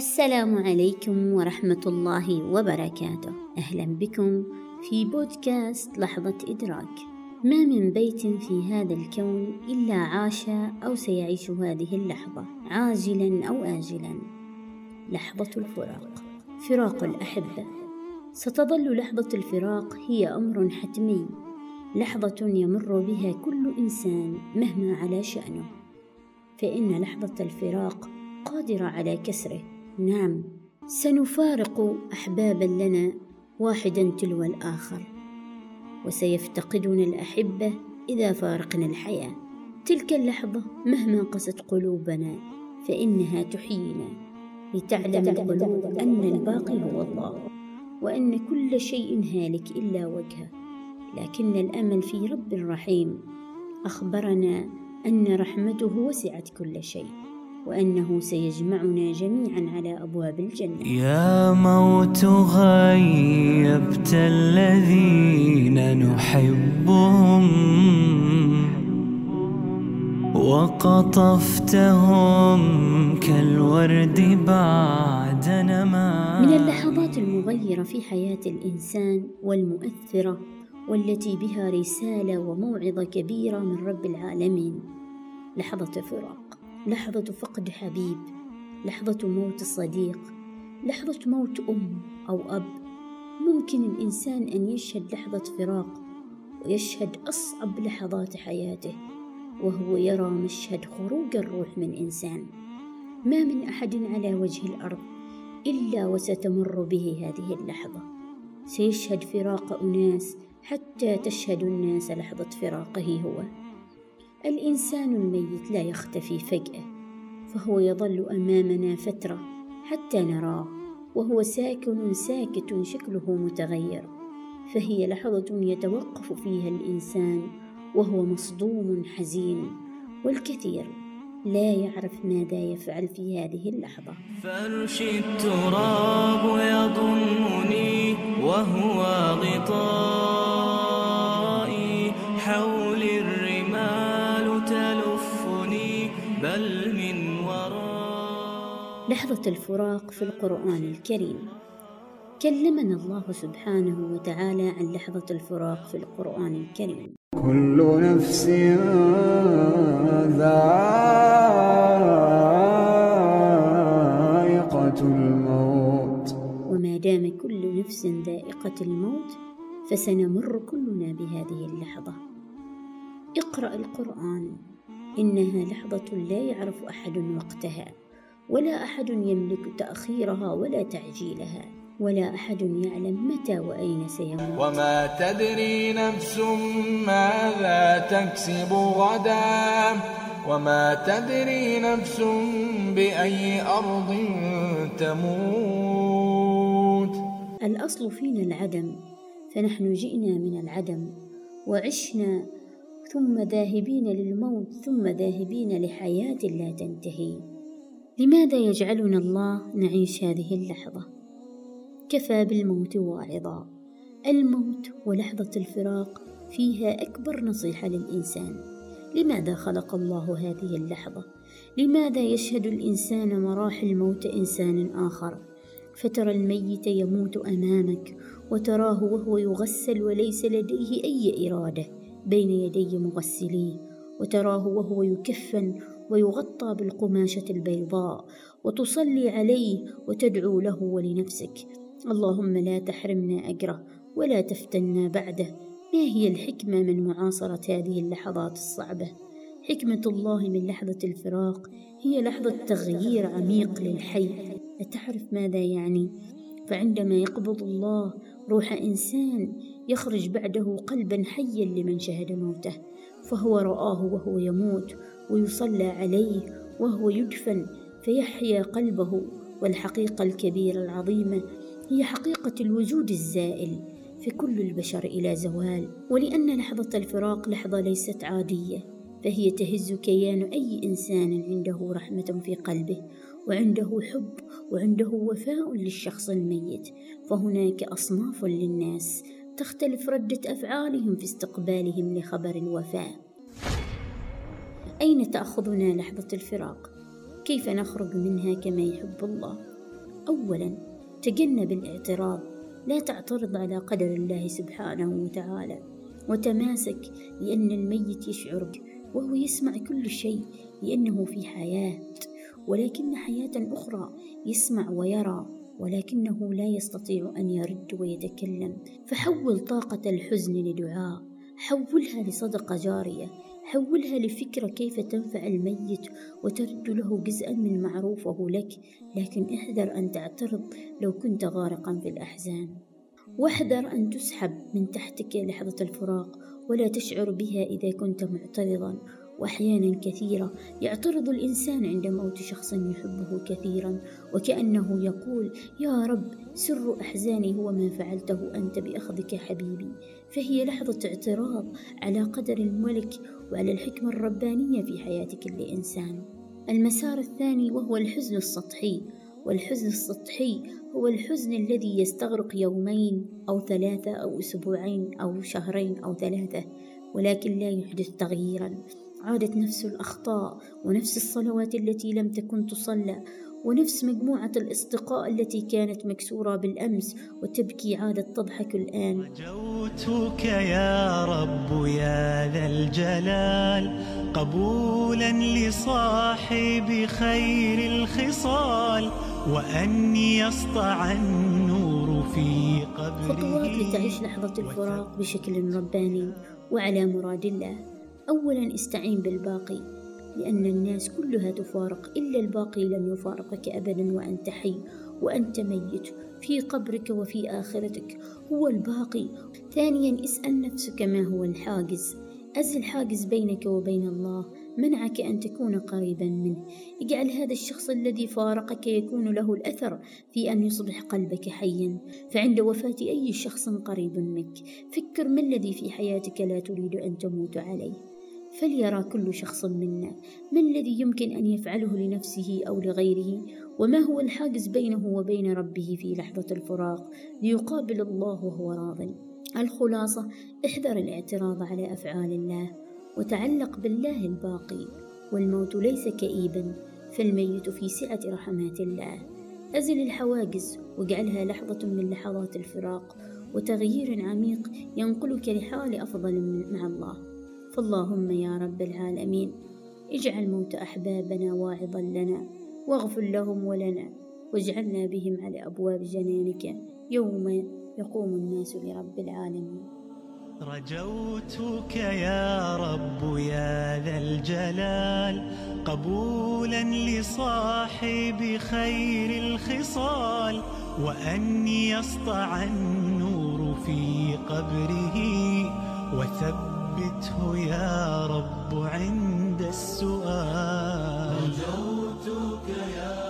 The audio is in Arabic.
السلام عليكم ورحمة الله وبركاته. أهلا بكم في بودكاست لحظة إدراك. ما من بيت في هذا الكون إلا عاش أو سيعيش هذه اللحظة عاجلا أو آجلا. لحظة الفراق. فراق الأحبة ستظل لحظة الفراق هي أمر حتمي. لحظة يمر بها كل إنسان مهما على شأنه. فإن لحظة الفراق قادرة على كسره. نعم. سنفارق احبابا لنا واحدا تلو الآخر وسيفتقدنا الأحبة إذا فارقنا الحياة. تلك اللحظة مهما قست قلوبنا فإنها تحيينا لتعلم القلوب أن الباقي هو الله وأن كل شيء هالك إلا وجهه. لكن الأمل في رب رحيم أخبرنا أن رحمته وسعت كل شيء. وأنه سيجمعنا جميعا على أبواب الجنة. يا موت غيبت الذين نحبهم وقطفتهم كالورد بعد نما. من اللحظات المغيرة في حياة الإنسان والمؤثرة والتي بها رسالة وموعظة كبيرة من رب العالمين لحظة فراق. لحظة فقد حبيب لحظة موت صديق لحظة موت أم أو أب. ممكن الإنسان أن يشهد لحظة فراق ويشهد أصعب لحظات حياته وهو يرى مشهد خروج الروح من إنسان. ما من أحد على وجه الأرض إلا وستمر به هذه اللحظة. سيشهد فراق أناس حتى تشهد الناس لحظة فراقه هو. الإنسان الميت لا يختفي فجأة فهو يظل أمامنا فترة حتى نراه وهو ساكن ساكت شكله متغير فهي لحظة يتوقف فيها الإنسان وهو مصدوم حزين والكثير لا يعرف ماذا يفعل في هذه اللحظة. فرش التراب يضمني وهو غطائي لحظة الفراق في القرآن الكريم. كلمنا الله سبحانه وتعالى عن لحظة الفراق في القرآن الكريم. كل نفس ذائقة الموت. وما دام كل نفس ذائقة الموت فسنمر كلنا بهذه اللحظة. اقرأ القرآن إنها لحظة لا يعرف أحد وقتها. ولا أحد يملك تأخيرها ولا تعجيلها ولا أحد يعلم متى وأين سيموت. وما تدري نفس ماذا تكسب غدا وما تدري نفس بأي أرض تموت. الأصل فينا العدم فنحن جئنا من العدم وعشنا ثم ذاهبين للموت ثم ذاهبين لحياة لا تنتهي. لماذا يجعلنا الله نعيش هذه اللحظة؟ كفى بالموت واعظا الموت ولحظة الفراق فيها أكبر نصيحة للإنسان. لماذا خلق الله هذه اللحظة؟ لماذا يشهد الإنسان مراحل موت إنسان آخر؟ فترى الميت يموت أمامك وتراه وهو يغسل وليس لديه أي إرادة بين يدي مغسليه وتراه وهو يكفن ويغطى بالقماشة البيضاء وتصلي عليه وتدعو له ولنفسك اللهم لا تحرمنا أجره ولا تفتنا بعده ما هي الحكمة من معاصرة هذه اللحظات الصعبة؟ حكمة الله من لحظة الفراق هي لحظة تغيير عميق للحي أتعرف ماذا يعني؟ فعندما يقبض الله روح إنسان يخرج بعده قلبا حيا لمن شهد موته فهو رآه وهو يموت ويصلى عليه وهو يدفن فيحيا قلبه والحقيقة الكبيرة العظيمة هي حقيقة الوجود الزائل فكل البشر إلى زوال. ولأن لحظة الفراق لحظة ليست عادية فهي تهز كيان أي إنسان عنده رحمة في قلبه وعنده حب وعنده وفاء للشخص الميت. فهناك أصناف للناس تختلف ردة أفعالهم في استقبالهم لخبر الوفاة أين تأخذنا لحظة الفراق؟ كيف نخرج منها كما يحب الله؟ أولا تجنب الاعتراض. لا تعترض على قدر الله سبحانه وتعالى. وتماسك لأن الميت يشعر وهو يسمع كل شيء لأنه في حياة. ولكن حياة أخرى يسمع ويرى ولكنه لا يستطيع أن يرد ويتكلم. فحول طاقة الحزن لدعاء. حولها لصدقة جارية. حولها لفكرة كيف تنفع الميت وترد له جزءا من معروفه لك لكن احذر أن تعترض لو كنت غارقا في الأحزان. واحذر أن تسحب من تحتك لحظة الفراق ولا تشعر بها إذا كنت معترضا. وأحيانا كثيرة يعترض الإنسان عند موت شخص يحبه كثيرا وكأنه يقول يا رب سر أحزاني هو ما فعلته أنت بأخذك حبيبي. فهي لحظة اعتراض على قدر الملك وعلى الحكمة الربانية في حياه كل انسان المسار الثاني وهو الحزن السطحي والحزن السطحي هو الحزن الذي يستغرق يومين أو ثلاثة أو أسبوعين أو شهرين أو ثلاثة ولكن لا يحدث تغييرا. عادت نفس الأخطاء ونفس الصلوات التي لم تكن تصلى ونفس مجموعة الأصدقاء التي كانت مكسورة بالأمس وتبكي عادت تضحك الآن. رجوتك يا رب يا ذا الجلال قبولا لصاحب خير الخصال وأن يسطع النور في قبره خطوات لتعيش لحظة الفراق بشكل رباني وعلى مراد الله. أولا استعين بالباقي لأن الناس كلها تفارق إلا الباقي لم يفارقك أبدا وأنت حي وأنت ميت في قبرك وفي آخرتك. هو الباقي. ثانيا اسأل نفسك ما هو الحاجز. أزل حاجز بينك وبين الله. منعك أن تكون قريبا منه. اجعل هذا الشخص الذي فارقك يكون له الأثر في أن يصبح قلبك حيا. فعند وفاة أي شخص قريب منك فكر ما الذي في حياتك لا تريد أن تموت عليه. فليرى كل شخص منا ما الذي يمكن أن يفعله لنفسه أو لغيره؟ وما هو الحاجز بينه وبين ربه في لحظة الفراق؟ ليقابل الله وهو راض. الخلاصة احذر الاعتراض على أفعال الله. وتعلق بالله الباقي. والموت ليس كئيبا. فالميت في سعة رحمات الله. أزل الحواجز واجعلها لحظة من لحظات الفراق. وتغيير عميق ينقلك لحال أفضل مع الله. فاللهم يا رب العالمين اجعل موت أحبابنا واعظا لنا واغفر لهم ولنا واجعلنا بهم على أبواب جنانك يوم يقوم الناس لرب العالمين. رجوتك يا رب يا ذا الجلال قبولا لصاحب خير الخصال وأن يسطع النور في قبره وثبت ثبته يا رب عند السؤال. رجوتك يا